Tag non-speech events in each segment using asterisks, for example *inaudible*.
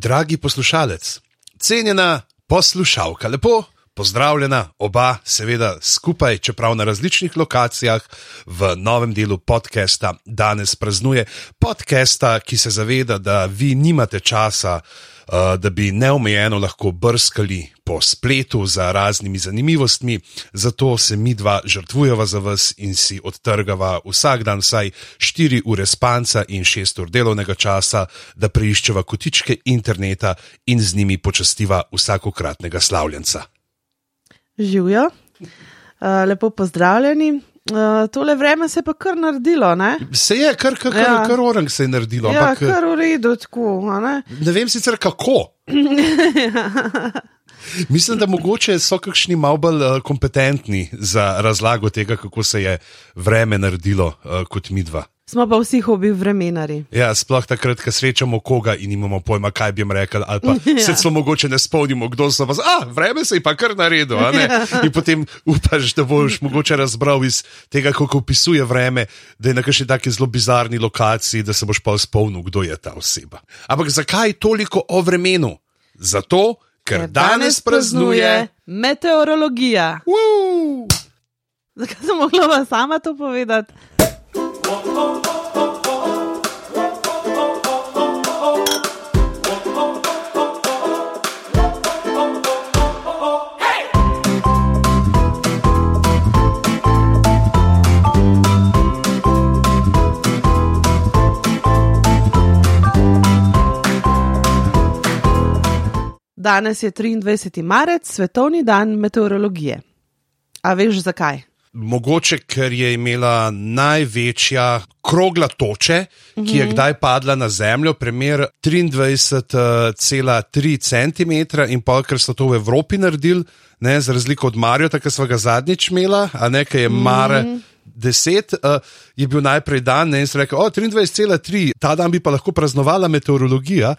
dragi poslušalec, cenjena poslušalka, lepo pozdravljena, oba, seveda skupaj, čeprav na različnih lokacijah v novem delu podcasta danes praznuje. Podcasta, ki se zaveda, da vi nimate časa. Uh, da bi neomejeno lahko brskali po spletu za raznimi zanimivostmi, zato se mi dva žrtvujeva za vas in si odtrgava vsak dan vsaj 4 ure spanca in 6 ur delovnega časa, da preiščeva kotičke interneta in z njimi počastiva vsakokratnega slavljenca. Živijo, uh, lepo pozdravljeni. Uh, tole vreme se je pa kar naredilo. Ne, Se je, kar, kar, kar, Ja. kar orang se je naredilo. ja, ampak, kar v redu, tako. Ne? Ne vem sicer kako. *laughs* Mislim, da mogoče so kakšni malo bolj uh, kompetentni za razlago tega, kako se je vreme naredilo uh, kot mi dva. Smo pa vsi hobi vremenari. Ja, sploh takrat, ko srečamo koga in nimamo pojma, kaj bi jim rekel, ali pa *laughs* Ja. se celo mogoče ne spomnimo, kdo so vas. A, vreme se je pa kar naredilo. *laughs* Ja. In potem upaš, da boš mogoče razbral iz tega, kako opisuje vreme, da je na kakšni taki zelo bizarni lokaciji, da se boš pa spomnil, kdo je ta oseba. Ampak zakaj toliko o vremenu? Zato, ker danes praznuje. meteorologija. Woo! Zakaj sem mogla sama to povedati? Danes je 23. marec, svetovni dan meteorologije. A veš zakaj? Mogoče, ker je imela največja krogla toče, ki je kdaj padla na Zemljo, premjer 23,3 cm, in pa ker so to v Evropi naredili, ne, za razliko od Marjota, ki smo ga zadnjič imela, a ne, ki je Mare. 10 uh, je bil najprej dan, ne, in so rekli: O, 23,3, ta dan bi pa lahko praznovala meteorologija.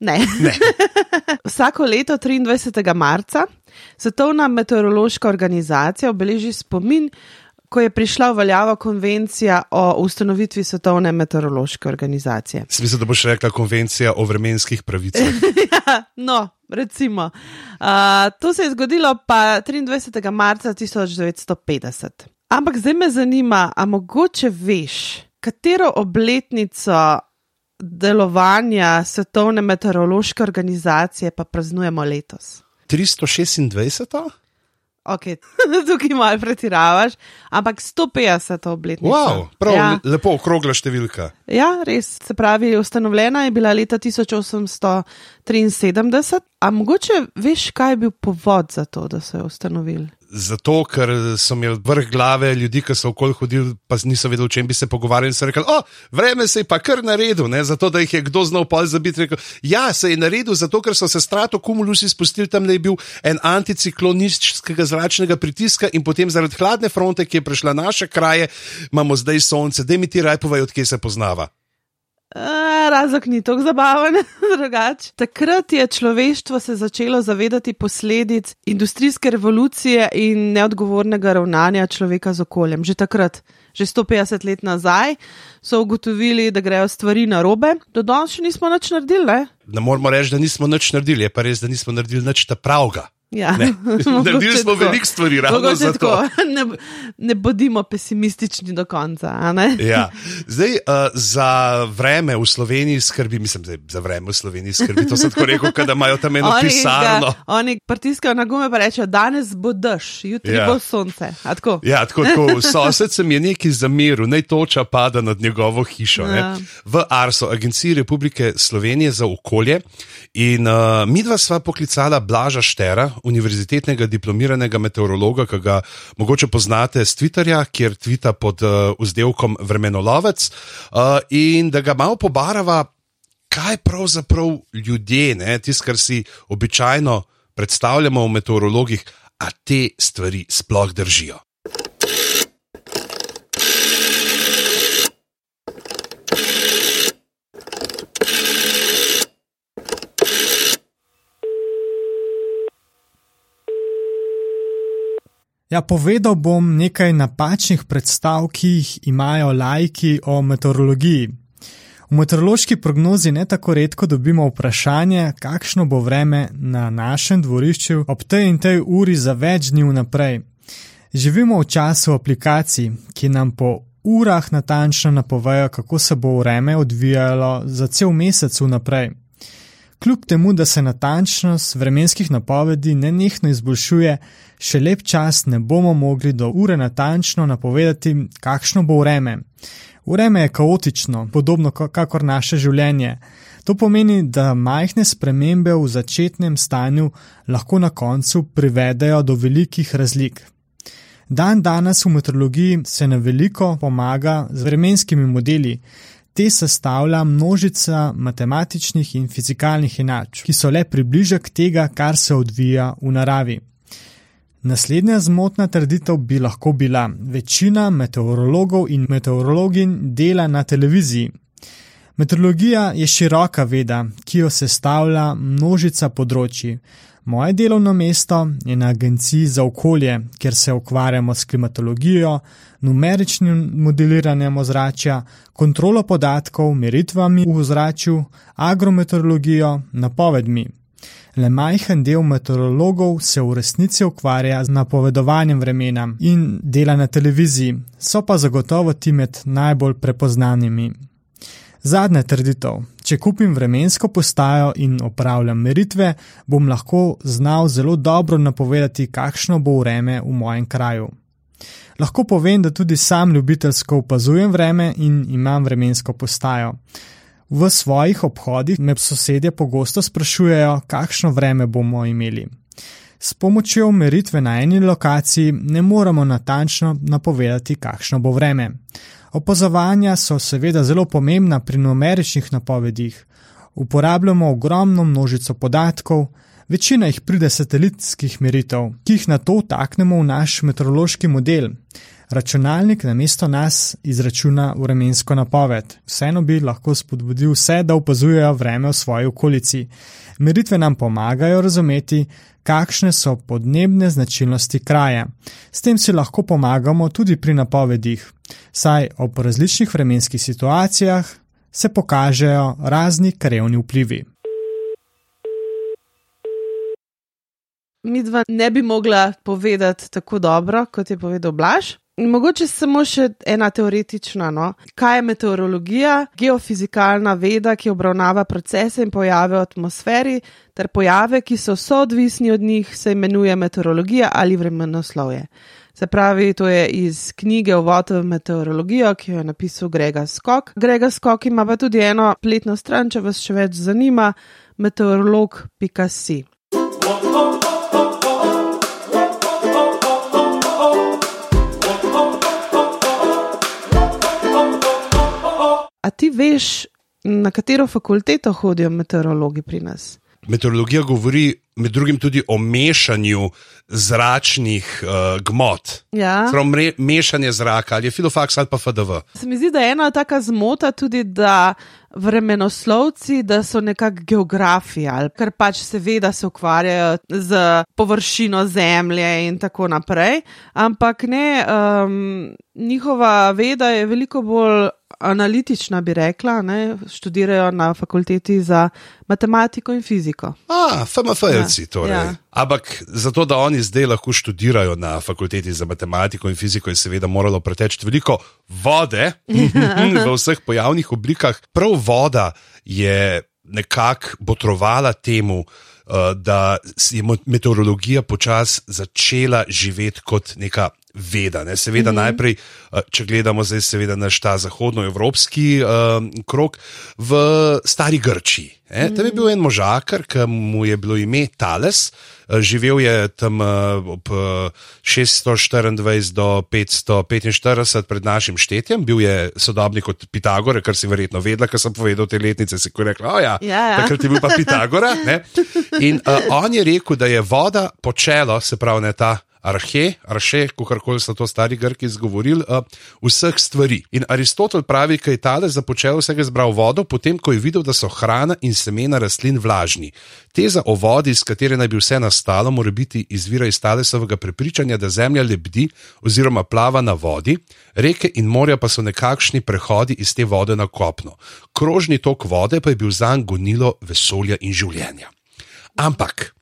Ne. Ne. *laughs* Vsako leto 23. marca Svetovna meteorološka organizacija obeleži spomin, ko je prišla v veljavo konvencija o ustanovitvi Svetovne meteorološke organizacije. Smisel, da boš rekla konvencija o vremenskih pravicah. *laughs* Ja, no, recimo. Uh, to se je zgodilo pa 23. marca 1950. Ampak zdaj me zanima, a mogoče veš, katero obletnico delovanja Svetovne meteorološke organizacije pa praznujemo letos? 326. Okay. *laughs* Tukaj malo pretiravaš, ampak 150 obletnica. Wow, prav ja. ja. lepo okrogla številka. ja, res. Se pravi, ustanovljena je bila leta 1873. A mogoče veš, kaj je bil povod za to, da so jo ustanovili? Zato, ker so imeli vrh glave ljudi, ki so okoli hodili, pa niso vedeli, o čem bi se pogovarjali. In so rekli, o, vreme se je pa kar naredil, ne? zato da jih je kdo znal pol zabiti. Rekel, ja, se je naredil, zato ker so se strato kumulusi spustili tam, da je bil en anticiklon nizkega zračnega pritiska in potem zaradi hladne fronte, ki je prišla na naše kraje, imamo zdaj sonce. Dej mi ti raj povej, odkje se poznava. A, Razlog ni tako zabaven, *laughs* drugače. Takrat je človeštvo se začelo zavedati posledic industrijske revolucije in neodgovornega ravnanja človeka z okoljem. Že takrat, že 150 let nazaj, so ugotovili, da grejo stvari na robe, do danes še nismo nič naredili. Ne? Ne moramo reči, da nismo nič naredili, je pa res, da nismo naredili nič ta pravga. Ja, Ne. *laughs* Naredili smo veliko stvari, ravno zato. tako. Ne, ne bodimo pesimistični do konca. ne? Ja. Zdaj, uh, za vreme v Sloveniji skrbi, mislim, da za vreme v Sloveniji skrbi. To sem tako rekel, da imajo tam eno *laughs* Oni pisarno. ga- Oni pritiskajo na gume, pa rečejo, danes bo dež, jutri Ja. bo sonce. A tako? Ja, tako, tako *laughs* sosed sem je neki zameril, naj toča pada nad njegovo hišo. Ja. Ja. V ARSO, Agenciji Republike Slovenije za okolje. In uh, midva sva poklicala Blaža Štera, univerzitetnega diplomiranega meteorologa, ki ga mogoče poznate z Twitterja, kjer tvita pod uh, vzdelkom Vremenolovec, uh, in da ga malo pobarava, kaj pravzaprav ljudje, tisto, kar si običajno predstavljamo v meteorologih, a te stvari sploh držijo. Ja, povedal bom nekaj napačnih predstav, ki jih imajo lajki o meteorologiji. V meteorološki prognozi ne tako redko dobimo vprašanje, kakšno bo vreme na našem dvorišču ob tej in tej uri za več dni vnaprej. Živimo v času aplikacij, ki nam po urah natančno napovejo, kako se bo vreme odvijalo za cel mesec vnaprej. Kljub temu, da se natančnost vremenskih napovedi nenehno izboljšuje, še lep čas ne bomo mogli do ure natančno napovedati, kakšno bo vreme. Vreme je kaotično, podobno kakor naše življenje. To pomeni, da majhne spremembe v začetnem stanju lahko na koncu privedejo do velikih razlik. Dan danes v meteorologiji se na veliko pomaga z vremenskimi modeli. Te sestavlja množica matematičnih in fizikalnih enačb, ki so le približek tega, kar se odvija v naravi. Naslednja zmotna trditev bi lahko bila: večina meteorologov in meteorologin dela na televiziji. Meteorologija je široka veda, ki jo sestavlja množica področji. Moje delovno mesto je na Agenciji za okolje, kjer se ukvarjamo s klimatologijo, numeričnim modeliranjem ozračja, kontrolo podatkov, meritvami v ozračju, agrometeorologijo, napovedmi. Le majhen del meteorologov se v resnici ukvarja z napovedovanjem vremena in dela na televiziji, so pa zagotovo ti med najbolj prepoznanimi. Zadnja trditev: če kupim vremensko postajo in opravljam meritve, bom lahko znal zelo dobro napovedati, kakšno bo vreme v mojem kraju. Lahko povem, da tudi sam ljubiteljsko opazujem vreme in imam vremensko postajo. V svojih obhodih me sosedje pogosto sprašujejo, kakšno vreme bomo imeli. S pomočjo meritve na eni lokaciji ne moremo natančno napovedati, kakšno bo vreme. Opazovanja so seveda zelo pomembna pri numeričnih napovedih. Uporabljamo ogromno množico podatkov, večina jih pride satelitskih meritev, ki jih na to taknemo v naš meteorološki model. Računalnik na mesto nas izračuna vremensko napoved. Vseeno bi lahko spodbudil vse, da opazujejo vreme v svoji okolici. Meritve nam pomagajo razumeti, kakšne so podnebne značilnosti kraja. S tem si lahko pomagamo tudi pri napovedih, saj ob različnih vremenskih situacijah se pokažejo razni krevni vplivi. Mi dva ne bi mogla povedati tako dobro, kot je povedal Blaž. Mogoče samo še ena teoretična. No? Kaj je meteorologija? Geofizikalna veda, ki obravnava procese in pojave v atmosferi, ter pojave, ki so soodvisni od njih, se imenuje meteorologija ali vremenoslovje. Se pravi, to je iz knjige Uvod v meteorologijo, ki jo je napisal Grega Skok. Grega Skok ima pa tudi eno pletno stran, če vas še več zanima, meteorolog.si. A ti veš, na katero fakulteto hodijo meteorologi pri nas? Meteorologija govori med drugim tudi o mešanju zračnih uh, gmot. Ja. Prav mešanje zraka, ali je filofaks ali pa FDV. Se mi zdi, da je ena taka zmota tudi, da vremenoslovci, da so nekako geografi, ker pač seveda se ukvarjajo z površino zemlje in tako naprej, ampak ne, um, njihova veda je veliko bolj analitična, bi rekla, ne? študirajo na fakulteti za matematiko in fiziko. A, FMF-jelci, ja, torej. Ja. Ampak zato, da oni zdaj lahko študirajo na fakulteti za matematiko in fiziko, je seveda moralo preteči veliko vode *laughs* v vseh pojavnih oblikah. Prav voda je nekako botrovala temu, uh, da je meteorologija počasi začela živeti kot neka veda. Ne? Seveda, mm -hmm. najprej, uh, če gledamo zdaj, seveda, naš ta zahodnoevropski uh, krok v stari Grčiji. Mm -hmm. Tam je bil en možakar, ki mu je bilo ime Thales. Živel je tam ob 624 do 545 pred našim štetjem, bil je sodobnik od Pitagore, kar si verjetno vedela, ker sem povedal te letnice. Si rekla, oh ja, ja, ja. takrat je bil pa Pitagora. Ne? In uh, on je rekel, da je voda počelo, se pravi, ne ta arhe, arhe, kako so to stari Grki izgovorili, uh, vseh stvari. In Aristotel pravi, da je tale započel vsega zbral vodo, potem ko je videl, da so hrana in semena rastlin vlažni. Teza o vodi, iz katere naj bi vse nastalo, mora biti izvira iz Talesovega prepričanja, da zemlja lebdi oziroma plava na vodi, reke in morja pa so nekakšni prehodi iz te vode na kopno. Krožni tok vode pa je bil zanj gonilo vesolja in življenja. Ampak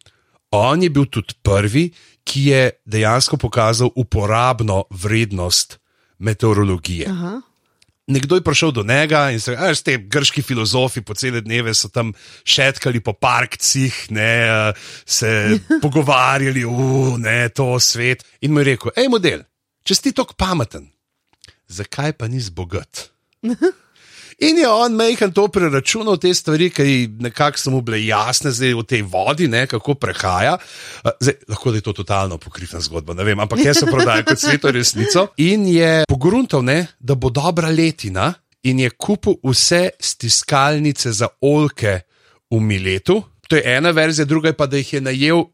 on je bil tudi prvi, ki je dejansko pokazal uporabno vrednost meteorologije. Aha. Nekdo je prišel do njega in se rekel: te grški filozofi po cele dneve so tam šetkali po parkcih, ne, se *laughs* pogovarjali, da je to svet. In mu je rekel: hej, model, če si tako pameten, zakaj pa nisi bogat? *laughs* In je on mehen to preračunal, te stvari, ki nekako so mu bile jasne, zdaj v tej vodi, ne, kako prehaja. Zdaj, lahko da je to totalno pokrita zgodba, ne vem, ampak jaz se prodajam kot sveto resnico. In je pogruntal, ne, da bo dobra letina, in je kupil vse stiskalnice za olke v Miletu. To je ena verzija, druga je pa, da jih je najel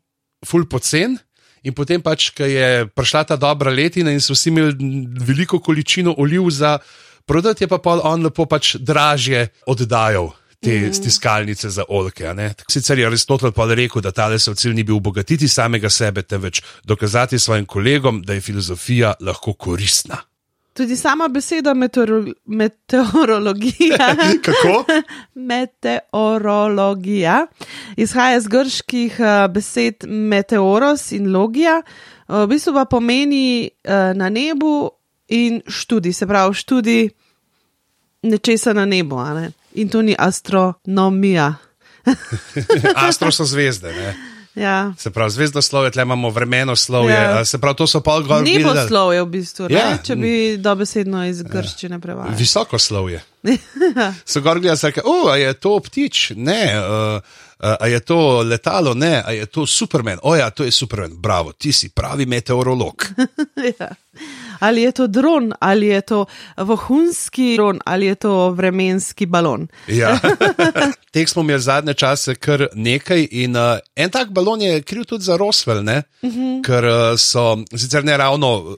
ful pocen. In potem pač, ko je prišla ta dobra letina in so vsi imeli veliko količino oliv za prodati, je pa pol on lepo pač dražje oddajal. Te mm. stiskalnice za olke. Sicer je Aristotel pa rekel, da tale se v cilj ni bil obogatiti samega sebe, temveč dokazati svojim kolegom, da je filozofija lahko koristna. Tudi sama beseda meteoro meteorologija. *laughs* Kako? *laughs* meteorologija izhaja iz grških uh, besed meteoros in logija, uh, v bistvu pa pomeni uh, na nebu in študij, se pravi študij nečesa na nebu. Ne? In to ni astronomija. *laughs* Astro so zvezde. Ne? Ja. Se pravi, zvezdoslove, tle imamo vremeno slovje, Ja. se pravi, to so pa gor Ni videli. poslovje v bistvu, ne? Ja. če bi dobesedno iz grščine prevajali. Visoko slovje. *laughs* So gor gledali, da oh, je to ptič, ne, uh, uh, a je to letalo, ne, a je to Superman. O ja, to je Superman, bravo, ti si pravi meteorolog. *laughs* ja. Ali je to dron, ali je to vohunski dron, ali je to vremenski balon. Ja. *laughs* Teh smo imeli zadnje čase kar nekaj, in uh, en tak balon je kriv tudi za Roswell, ne? uh -huh. ker uh, so sicer ne ravno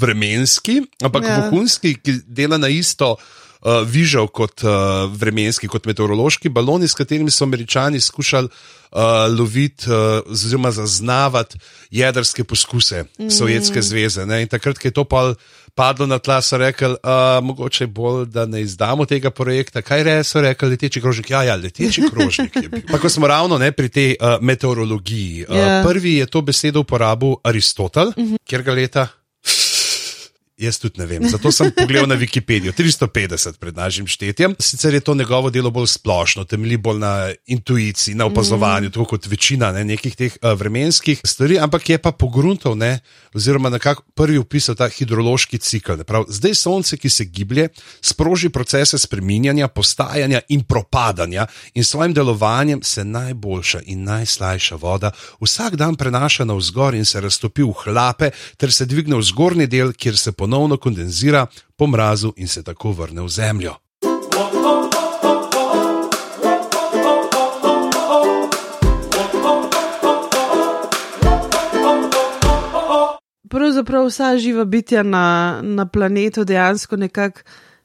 vremenski, ampak Ja. ja. vohunski, ki dela na isto. Uh, vižal kot uh, vremenski, kot meteorološki baloni, s katerimi so američani skušali uh, loviti, uh, oziroma zaznavati jedrske poskuse mm. Sovjetske zveze. Ne? In takrat, ko je to pol padlo na tla, so rekli, uh, mogoče bolj, da ne izdamo tega projekta. Kaj re, so rekli, leteči krožnik. Ja, ja, leteči krožnik je bil. *laughs* Pa ko smo ravno ne, pri tej uh, meteorologiji. Uh, Ja. Prvi je to besedo uporabil Aristotel, mm -hmm. kjer ga leta. Jaz tudi ne vem, zato sem pogledal na Wikipedijo. 350 pred našim štetjem. Sicer je to njegovo delo bolj splošno, temelji bolj na intuiciji, na opazovanju, mm. tako kot večina ne, nekih teh uh, vremenskih stvari, ampak je pa pogruntov, ne, oziroma nekako prvi opisal ta hidrološki cikl. ne, Prav, zdaj sonce, ki se giblje, sproži procese spreminjanja, postajanja in propadanja, in s svojim delovanjem se najboljša in najslajša voda vsak dan prenaša navzgor in se raztopi v hlape, ter se dvigne v zgornji del, kjer se ponovno kondenzira po mrazu in se tako vrne v zemljo. Pravzaprav vsa živa bitja na, na planetu dejansko nekako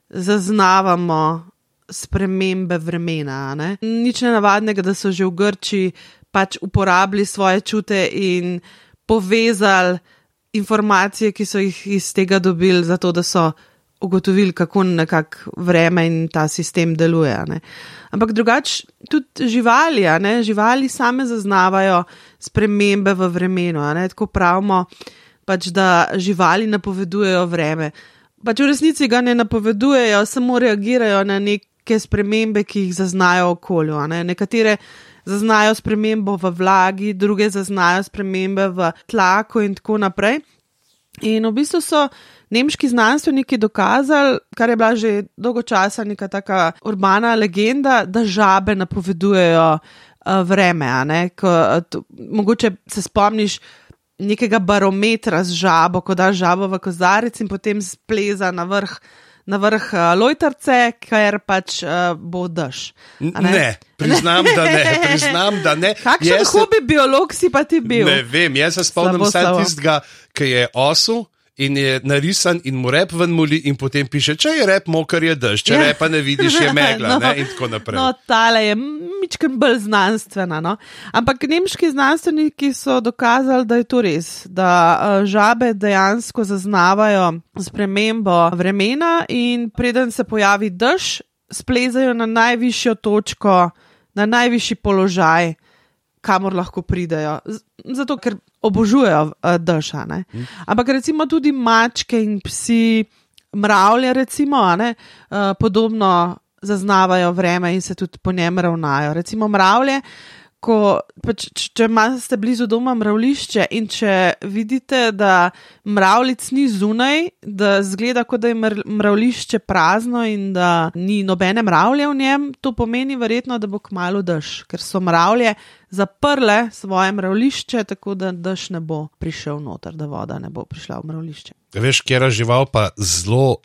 zaznavamo spremembe vremena. Ne? Nič ne navadnega, da so že v Grči pač uporabili svoje čute in povezali informacije, ki so jih iz tega dobili, zato da so ugotovili, kako nekako vreme in ta sistem deluje. Ne? Ampak drugače tudi živali, ne? živali same zaznavajo spremembe v vremenu. ne? Tako pravimo, pač, da živali napovedujejo vreme. Pač v resnici ga ne napovedujejo, samo reagirajo na neke spremembe, ki jih zaznajo v okolju. Ne? Nekatere zaznajo spremembo v vlagi, druge zaznajo spremembe v tlaku in tako naprej. In v bistvu so nemški znanstveniki dokazali, kar je bila že dolgo časa neka taka urbana legenda, da žabe napovedujejo uh, vreme. Ko, uh, to, mogoče se spomniš nekega barometra z žabo, ko daš žabo v kozarec in potem spleza na vrh na vrh uh, lojtarce, ker pač uh, bo dež. N- Ne, priznam, da ne. *laughs* Priznam, da ne. Kakšen Jaz se- hobi biolog si pa ti bil? Ne vem, jaz se spomnim samo tistega, ki je osu. In je narisan, in mu rep ven moli, in potem piše, če je rep moker, je dež, če Ja. repa ne vidiš, je *laughs* megla, No. ne, in tako naprej. No, tale je mičken bolj znanstvena. No? Ampak nemški znanstveniki so dokazali, da je to res, da uh, žabe dejansko zaznavajo spremembo vremena in preden se pojavi dež, splezajo na najvišjo točko, na najvišji položaj, kamor lahko pridejo. Zato, ker obožujejo uh, dež. a ne. Ampak recimo tudi mačke in psi, mravlje, recimo, ne, uh, podobno zaznavajo vreme in se tudi po njem ravnajo. Recimo mravlje, ko, pač, č- če imate blizu doma mravlišče in če vidite, da mravljic ni zunaj, da zgleda, kot da je mr- mravlišče prazno in da ni nobene mravlje v njem, to pomeni verjetno, da bo kmalo dež, ker so mravlje zaprle svoje mravlišče, tako da dež ne bo prišel noter, da voda ne bo prišla v mravlišče. Veš, kera žival pa zelo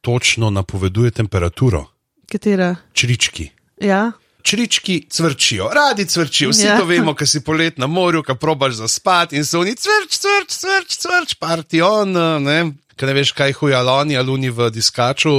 točno napoveduje temperaturo. Katera? Črički. Ja. Črički cvrčijo, radi cvrčijo, vsi Ja. to vemo, ki si polet na morju, ki probaš zaspati in so oni cvrč, cvrč, cvrč, cvrč, partion, ne. Ker ne veš, kaj huja loni ali oni v diskaču,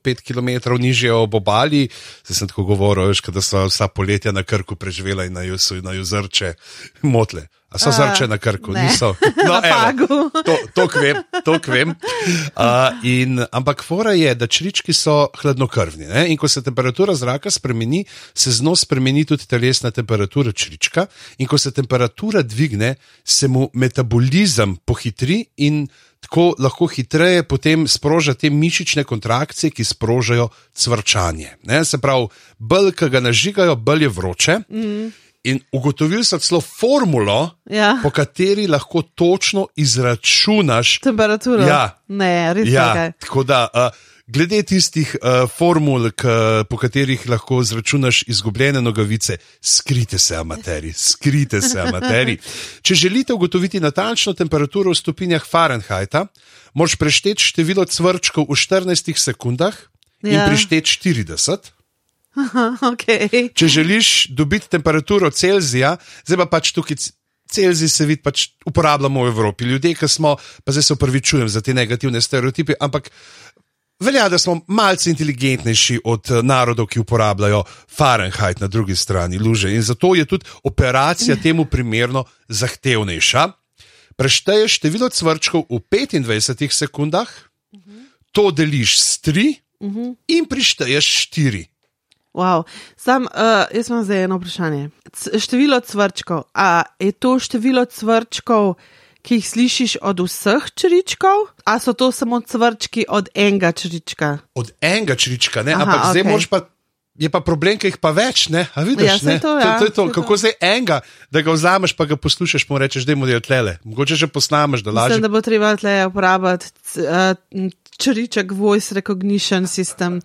pet km nižje ob obali. Zdaj sem tako govoril, veš, da so vsa poletja na krku preživela in na, ju- na juzrče motle. A so zrče na krku, ne. niso. *laughs* Na Pagu. to, to kvem, to kvem. Uh, in, ampak fora je, da črički so hladnokrvni. Ne? In ko se temperatura zraka spremeni, se z njo spremeni tudi telesna temperatura črička. In ko se temperatura dvigne, se mu metabolizem pohitri in tako lahko hitreje potem sproža te mišične kontrakcije, ki sprožajo cvrčanje. Ne? Se pravi, bolj, ki ga nažigajo, bolj je vroče. Mm. In ugotovili so celo formulo, Ja. po kateri lahko točno izračunaš. Temperaturo. Ja. Ne, res Ja, je. tako da, uh, glede tistih uh, formul, k, po katerih lahko izračunaš izgubljene nogavice, skrite se, amateri, skrite se, amateri. *laughs* Če želite ugotoviti natančno temperaturo v stopinjah Fahrenheita, moraš prešteti število cvrčkov v 14 sekundah in Ja. prišteti 40. *laughs* Okay. Če želiš dobiti temperaturo Celzija, zdaj pa pač tukaj. Celzij se vidi, pač uporabljamo v Evropi. Ljudje, ki smo, pa zdaj se upravičujem za te negativne stereotipe, ampak velja, da smo malce inteligentnejši od eh, narodov, ki uporabljajo Fahrenheit na drugi strani luže. In zato je tudi operacija temu primerno zahtevnejša. Prešteješ število cvrčkov v 25 sekundah, to deliš s 3 in prišteješ 4. Wow. Sam, uh, jaz imam zdaj eno vprašanje. C število cvrčkov. A je to število cvrčkov, ki jih slišiš od vseh čričkov, ali so to samo cvrčki od enega črička? od enega črička, ne? Aha, ampak zdaj okej. moraš pa. Je pa problem, ker jih pa več, ne? A vidiš, Ja, ne? to, ja, to, to je to. Kako zdaj enega, da ga vzameš, pa ga poslušaš, mu rečeš, da je tlele. Mogoče že posnameš, da lažje. Mislim, da bo treba tle uporabljati uh, čriček voice recognition system.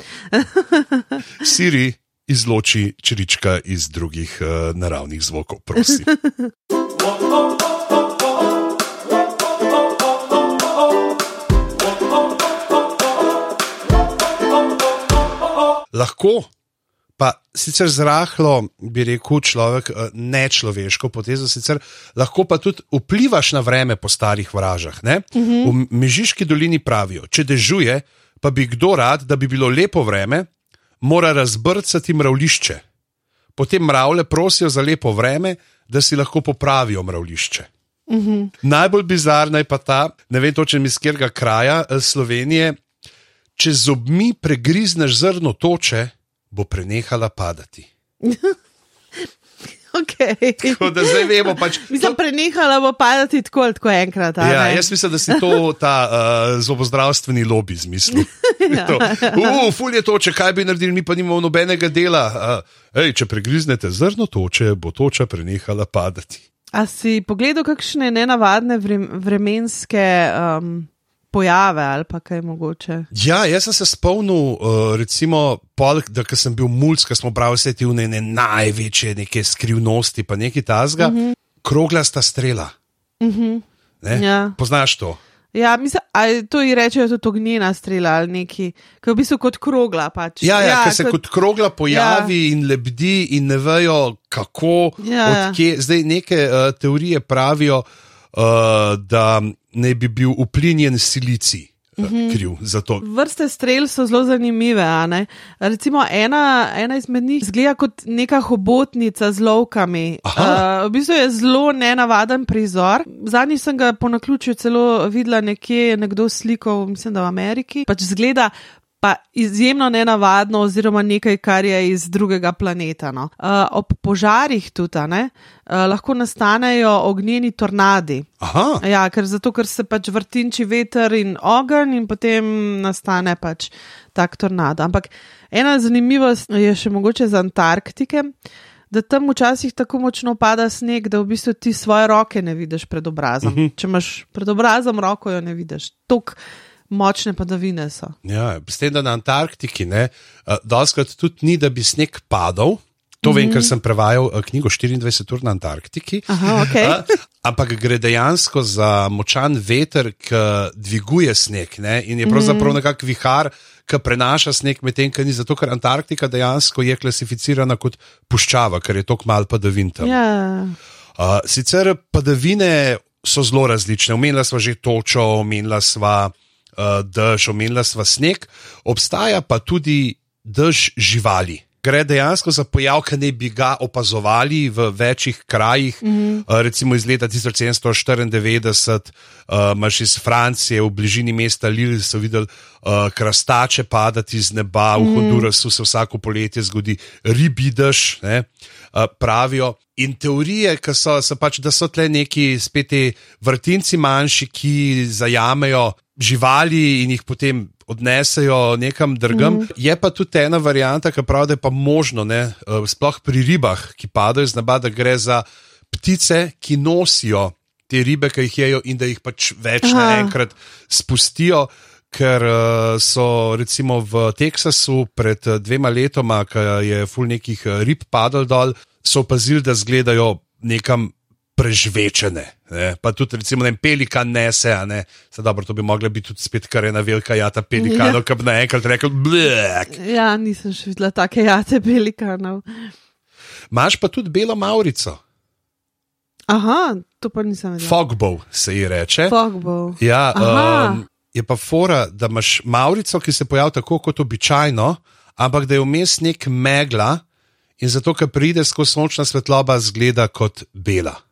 *laughs* Siri izloči črička iz drugih uh, naravnih zvokov, prosim. *laughs* Lahko pa sicer zrahlo, bi rekel človek, eh, nečloveško potezo, sicer lahko pa tudi vplivaš na vreme po starih vražah. Uh -huh. V Mežiški dolini pravijo, če dežuje, pa bi kdo rad, da bi bilo lepo vreme, mora razbrcati mravlišče. Potem mravlje prosijo za lepo vreme, da si lahko popravijo mravlišče. Mhm. Najbolj bizarna je pa ta, ne vem točno iz katerega kraja eh, Slovenije, če z zobmi pregrizneš zrno toče, bo prenehala padati. *laughs* Okay. Tako da zdaj vemo, pač. *laughs* Mislim, prenehala bo padati tako ali tako enkrat. Ja, ne? jaz mislim, da si to *laughs* ta uh, zobozdravstveni lobby izmislil. Ja. To, Uf, fulje toče, kaj bi naredili, mi pa nimamo nobenega dela. Uh, ej, če pregriznete zrno toče, bo toča prenehala padati. A si pogledal kakšne nenavadne vrem, vremenske um, pojave ali pa kaj mogoče? Ja, jaz sem se spomnil, uh, recimo, pol, da sem bil mulj, ko smo brali vse te une največje neke skrivnosti, pa nekaj tasga, uh -huh. kroglasta strela. Uh -huh. Ja. Poznaš to? Ja, mislim, ali to ji rečejo tudi ognjena strela ali neki, ki je v bistvu kot krogla. Pač. Ja, ja, ja se kot, kot krogla pojavi ja. in lebdi, in ne vejo, kako. Ja, ja. Zdaj, neke uh, teorije pravijo, uh, da ne bi bil uplinjen silicij. Mhm. kriv za to. Vrste strel so zelo zanimive. Recimo ena, ena izmed njih zgleda kot neka hobotnica z lovkami. Uh, v bistvu je zelo nenavaden prizor. Zadnji sem ga po naključju celo videla nekje, nekdo slikal, mislim, da v Ameriki. Pač zgleda pa izjemno nenavadno, oziroma nekaj, kar je iz drugega planeta. No. Uh, ob požarih tudi ne, uh, lahko nastanejo ognjeni tornadi. Ja, ker, zato, ker se pač vrtinči veter in ogenj, in potem nastane pač tak tornado. Ampak ena zanimivost je še mogoče za Antarktike. Da tam včasih tako močno pada sneg, da v bistvu ti svoje roke ne vidiš pred obrazom. Uh mhm. -huh. Če imaš pred obrazom roko, jo ne vidiš. Tuk, močne padavine so. Ja, s tem, da na Antarktiki, uh, doskrat tudi ni, da bi sneg padal. To vem, mm -hmm. ker sem prevajal uh, knjigo 24 ur na Antarktiki. Aha, okay. uh, ampak gre dejansko za močan veter, ki dviguje sneg ne? in je pravzaprav mm -hmm. nekak vihar, ki prenaša sneg, medtem ko ni zato, ker Antarktika dejansko je klasificirana kot puščava, ker je tako malo padavin tam. Yeah. Uh, sicer padavine so zelo različne. Omenila sva že točo, omenila sva uh, dež, omenila sva sneg, obstaja pa tudi dež živali. Gre dejansko za pojav, ki ne bi ga opazovali v večjih krajih, mm -hmm. uh, recimo iz leta 1794, uh, imaš iz Francije, v bližini mesta Lille, so videli uh, krastače padati z neba, mm -hmm. v. Hondurasu se vsako poletje zgodi ribidež, uh, pravijo. In teorije, so, so pač, da so tle neki spet ti vrtinci manjši, ki zajamejo živali in jih potem odnesejo nekam drugam. Mm. Je pa tudi ena varijanta, ki pravi, da je pa možno, ne, eh, sploh pri ribah, ki padajo z neba, da gre za ptice, ki nosijo te ribe, ki jih jejo in da jih pač več naenkrat spustijo. Ker uh, so recimo v Teksasu pred uh, dvema letoma, ko je ful nekih rib padal dol, so opazili, da izgledajo nekam prežvečene. Ne? Pa tudi, recimo, ne, pelikan nese, ne. Dobro, to bi mogla biti tudi spet kar ena velika jata pelikanov, ja. ki bi naenkrat rekel: Blek. Ja, nisem še videla take jate pelikanov. Imáš pa tudi belo Maurico. Aha, to pa nisem videla. Fogbow se ji reče. Fogbow. Ja, um, je pa fora, da imaš Maurico, ki se pojavlja tako kot običajno, ampak da je vmes nek megla in zato, ker pride skozi sončna svetloba, zgleda kot bela.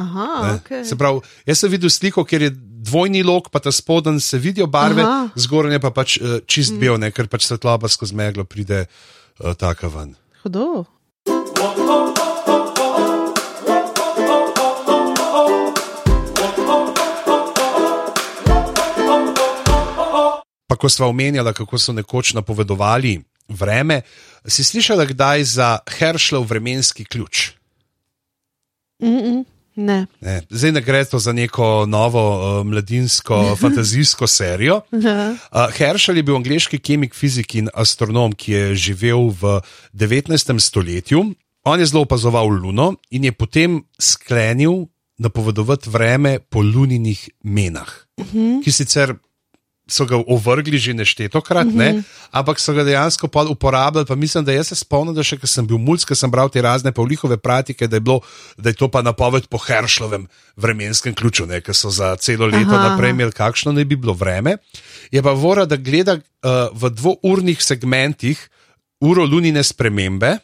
Aha, okay. Se pravi, jaz sem videl sliko, kjer je dvojni lok, pa ta spodaj se vidijo barve, zgoraj pa pač uh, čist mm. bel, ne, ker pač svetloba skozi meglo pride uh, taka ven. Hudo. Pa ko smo omenjali, kako so nekoč napovedovali vreme, si slišala kdaj za Herschelov vremenski ključ? Mm -mm. Ne. Ne. Zdaj ne gre to za neko novo uh, mladinsko *laughs* fantazijsko serijo. Uh, Herschel je bil angliški kemik, fizik in astronom, ki je živel v 19. stoletju. On je zelo opazoval Luno in je potem sklenil napovedovati vreme po luninih menah, uh mhm. -huh. ki sicer so ga ovrgli že neštetokrat, mm -hmm. ne? Mhm. ampak so ga dejansko uporabljali. Pa mislim, da jaz se spomnim, da še ko sem bil mulj, ko sem bral te razne pavlihove pratike, da je, bilo, da je to pa napoved po Heršlovem vremenskem ključu, ki so za celo leto Aha. naprej imeli, kakšno ne bi bilo vreme. Je pa vora, da gleda uh, v dvournih segmentih uro lunine spremembe.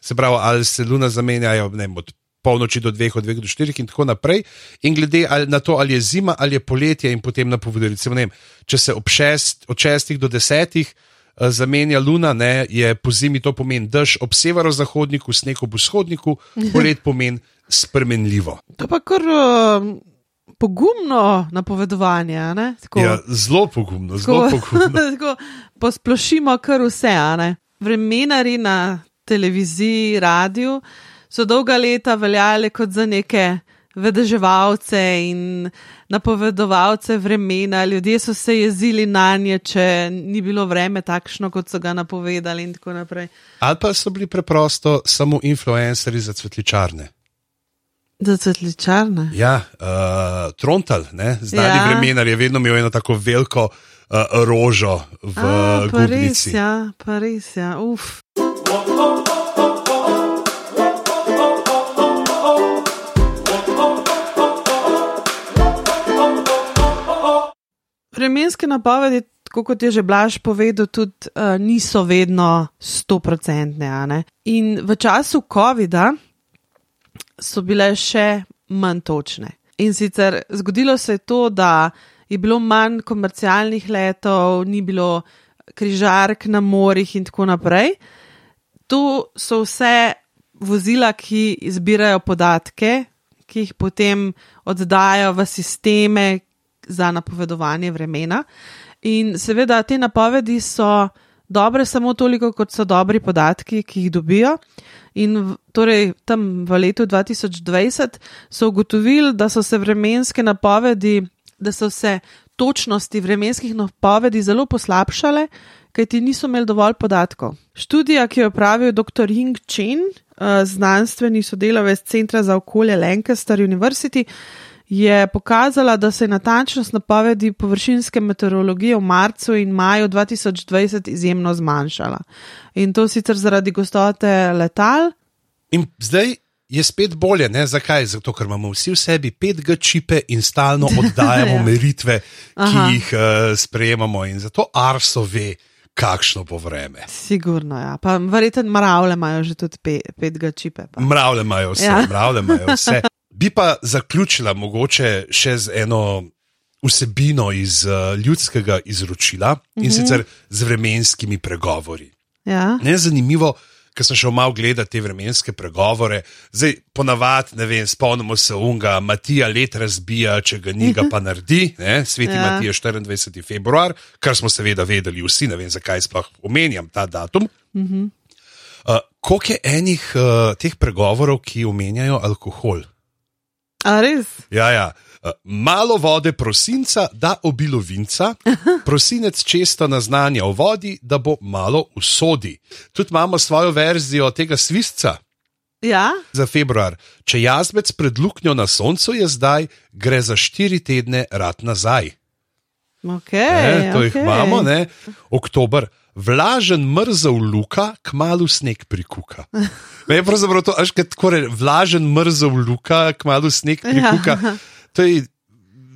Se pravi, ali se luna zamenjajo ne, od polnoči do dveh, od dveh do štirih in tako naprej. In glede na to, ali je zima ali je poletje, in potem napovedali, recimo, če se šest, od šestih do desetih uh, zamenja luna, ne, je po zimi to pomeni dež ob severozahodniku, sneg ob vzhodniku, polet *laughs* pomeni spremenljivo. To pa kar. Uh... Pogumno napovedovanje. Ja, zelo pogumno, zelo pogumno. *laughs* Posplošimo kar vse. Vremenari na televiziji, radiju, uh, so dolga leta veljale kot za neke vedeževalce in napovedovalce vremena. Ljudje so se jezili na nje, če ni bilo vreme takšno, kot so ga napovedali, in tako naprej. Ali pa so bili preprosto samo influencerji za cvetličarne. Za cvetličarne. Ja, uh, Trontal, ne, znani Ja. vremenar, je vedno imel eno tako veliko uh, rožo v A, pa res, Gubnici. ja, pa res, ja, uf. Vremenske napovedi, tako kot je že Blaž povedal, tudi uh, niso vedno stoprocentne. In v času COVID-a so bile še manj točne. In sicer zgodilo se je to, da je bilo manj komercialnih letov, ni bilo križark na morjih in tako naprej. To so vse vozila, ki zbirajo podatke, ki jih potem oddajo v sisteme za napovedovanje vremena. In seveda te napovedi so dobre samo toliko, kot so dobri podatki, ki jih dobijo. In v- torej tam v letu 2020 so ugotovili, da so se vremenske napovedi, da so se točnosti vremenskih napovedi zelo poslabšale, kajti niso imeli dovolj podatkov. Študija, ki jo je pravil dr. Ying Chen, eh, znanstveni sodelavec Centra za okolje Lancaster University, je pokazala, da se je natančnost napovedi površinske meteorologije v marcu in maju 2020 izjemno zmanjšala. In to sicer zaradi gostote letal. In zdaj je spet bolje, ne? zakaj? Zato, ker imamo vsi v sebi 5G čipe in stalno *laughs* oddajamo Ja. meritve, ki Aha. jih uh, sprejemamo, in zato Arso ve, kakšno bo vreme. Sigurno, ja. Pa verjetno mravlje imajo že tudi 5G čipe. pa. Mravlje imajo vse, Ja. ja. mravlje imajo vse. *laughs* Bi pa zaključila mogoče še z eno vsebino iz uh, ljudskega izročila in Mhm. sicer z vremenskimi pregovori. Ja. Ne zanimivo, ker sem šel malo gledati te vremenske pregovore. Zdaj, ponavadi, ne vem, spomnimo se unga, Matija let razbija, če ga ni, ga pa naredi, ne? sveti Ja. ja. Matija 24. februar, kar smo seveda vedeli vsi, ne vem, zakaj sploh omenjam ta datum. Mhm. Uh, koliko je enih uh, teh pregovorov, ki omenjajo alkohol? A res? Ja, ja. Uh, malo vode prosinca, da obilo vinca, *laughs* prosinec često naznanja o vodi, da bo malo usodi. Tudi imamo svojo verzijo tega svisca Ja. za februar. Če jazbec pred luknjo na soncu je zdaj, gre za štiri tedne rad nazaj. Okay, Ne, to jih okay. imamo, ne? Oktober. Vlažen mrzel luka, kmalu sneg prikuka. Ne, pravzaprav to, až kaj tako reče, vlažen mrzel luka, kmalu sneg prikuka. Ja. To je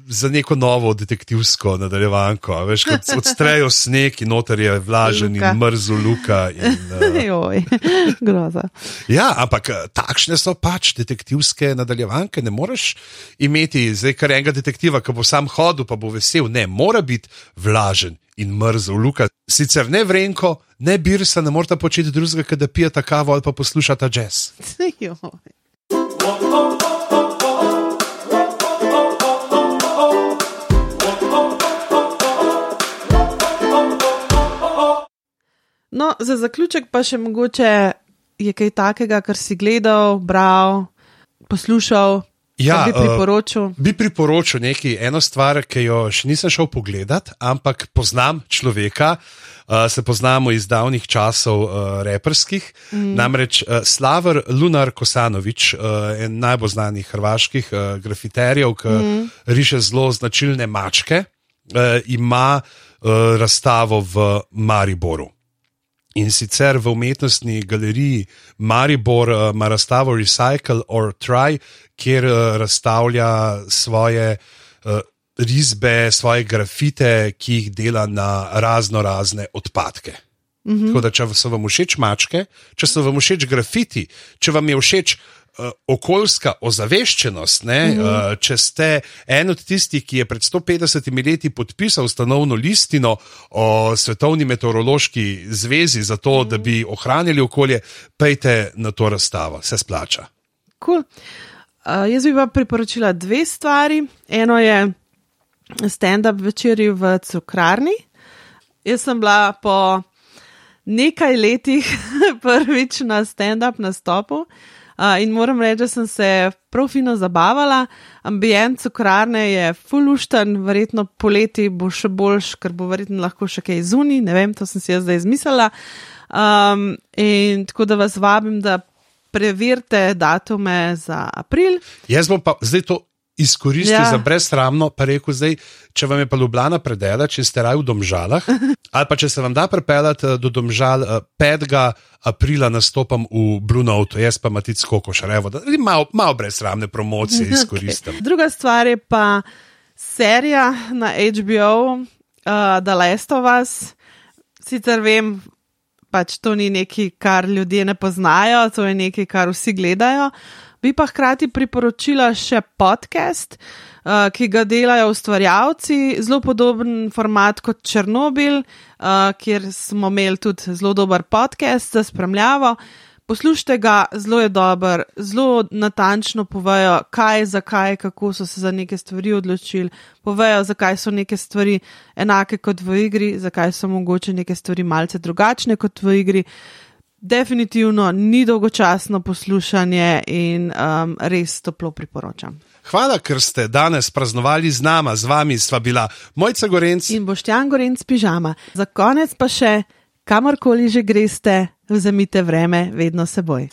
za neko novo detektivsko nadaljevanko. a Veš, kot odstrejo sneg in noter je vlažen Luka. in mrzel luka. In, uh, *laughs* Joj, *laughs* groza. Ja, ampak eh, takšne so pač detektivske nadaljevanke. Ne moreš imeti zdaj kar enega detektiva, ki bo sam hodil, pa bo vesel. Ne, mora biti vlažen in mrzel. Luka. Sicer ne vrenko, ne birsa, ne morata početi drugega, kot da pijeta kavo ali pa poslušata jazz. *laughs* Joj. No, za zaključek pa še mogoče je kaj takega, kar si gledal, bral, poslušal, Ja, bi eh, priporočil. Bi priporočil nekaj, eno stvar, ki jo še nisem šel pogledat, ampak poznam človeka, uh, se poznamo iz davnih časov uh, reperskih. Mm. Namreč uh, Slavor Lunar Kosanovič, uh, en najbolj znanih hrvaških uh, grafiterjev, ki mm. riše zelo značilne mačke, uh, ima uh, razstavo v Mariboru. In sicer v umetnostni galeriji Maribor uh, ima razstavo Recycle or Try, kjer uh, razstavlja svoje uh, risbe, svoje grafite, ki jih dela na razno razne odpadke. Mm -hmm. Tako da, če so vam všeč mačke, če so vam všeč grafiti, če vam je všeč uh, okoljska ozaveščenost, ne, mm -hmm. uh, če ste en od tistih, ki je pred 150 leti podpisal ustanovno listino o Svetovni meteorološki zvezi, zato mm -hmm. da bi ohranili okolje, pejte na to razstavo, se splača. Cool. Uh, jaz bi pa priporočila dve stvari. Eno je stand-up večerji v cukrarni. Jaz sem bila po nekaj letih *laughs* prvič na stand-up nastopu. Uh, in moram reči, da sem se prav fino zabavala. Ambient cukrarne je fulušten, verjetno poleti bo še boljš, ker bo verjetno lahko še kaj zunaj, ne vem, to sem si jaz zdaj izmislila. Um, in tako da vas vabim, da preverite datume za april. Jaz bom pa zdaj to izkoristil Ja. za brezsramno, pa rekel zdaj, če vam je pa Ljubljana predela, če ste raj v Domžalah, *laughs* ali pa če se vam da prepeljati eh, do Domžal, eh, 5. aprila nastopam v Blue Note, jaz pa Matic Kokoš, revo, da malo, malo brezsramne promocije *laughs* izkoristim. Druga stvar je pa serija na HBO, uh, The Last of Us. Sicer vem, pač to ni nekaj, kar ljudje ne poznajo, to je nekaj, kar vsi gledajo. Bi pa hkrati priporočila še podcast, uh, ki ga delajo ustvarjalci, zelo podoben format kot Černobil, uh, kjer smo imeli tudi zelo dober podcast za spremljavo. Poslušajte ga, zelo je dober, zelo natančno povejo, kaj, zakaj, kako so se za neke stvari odločili, povejo, zakaj so neke stvari enake kot v igri, zakaj so mogoče neke stvari malce drugačne kot v igri. Definitivno ni dolgočasno poslušanje in um, res toplo priporočam. Hvala, ker ste danes praznovali z nama, z vami sva bila Mojca Gorenc. In boštjan gorenc pižama. Za konec pa še, kamorkoli že greste, vzemite vreme vedno seboj.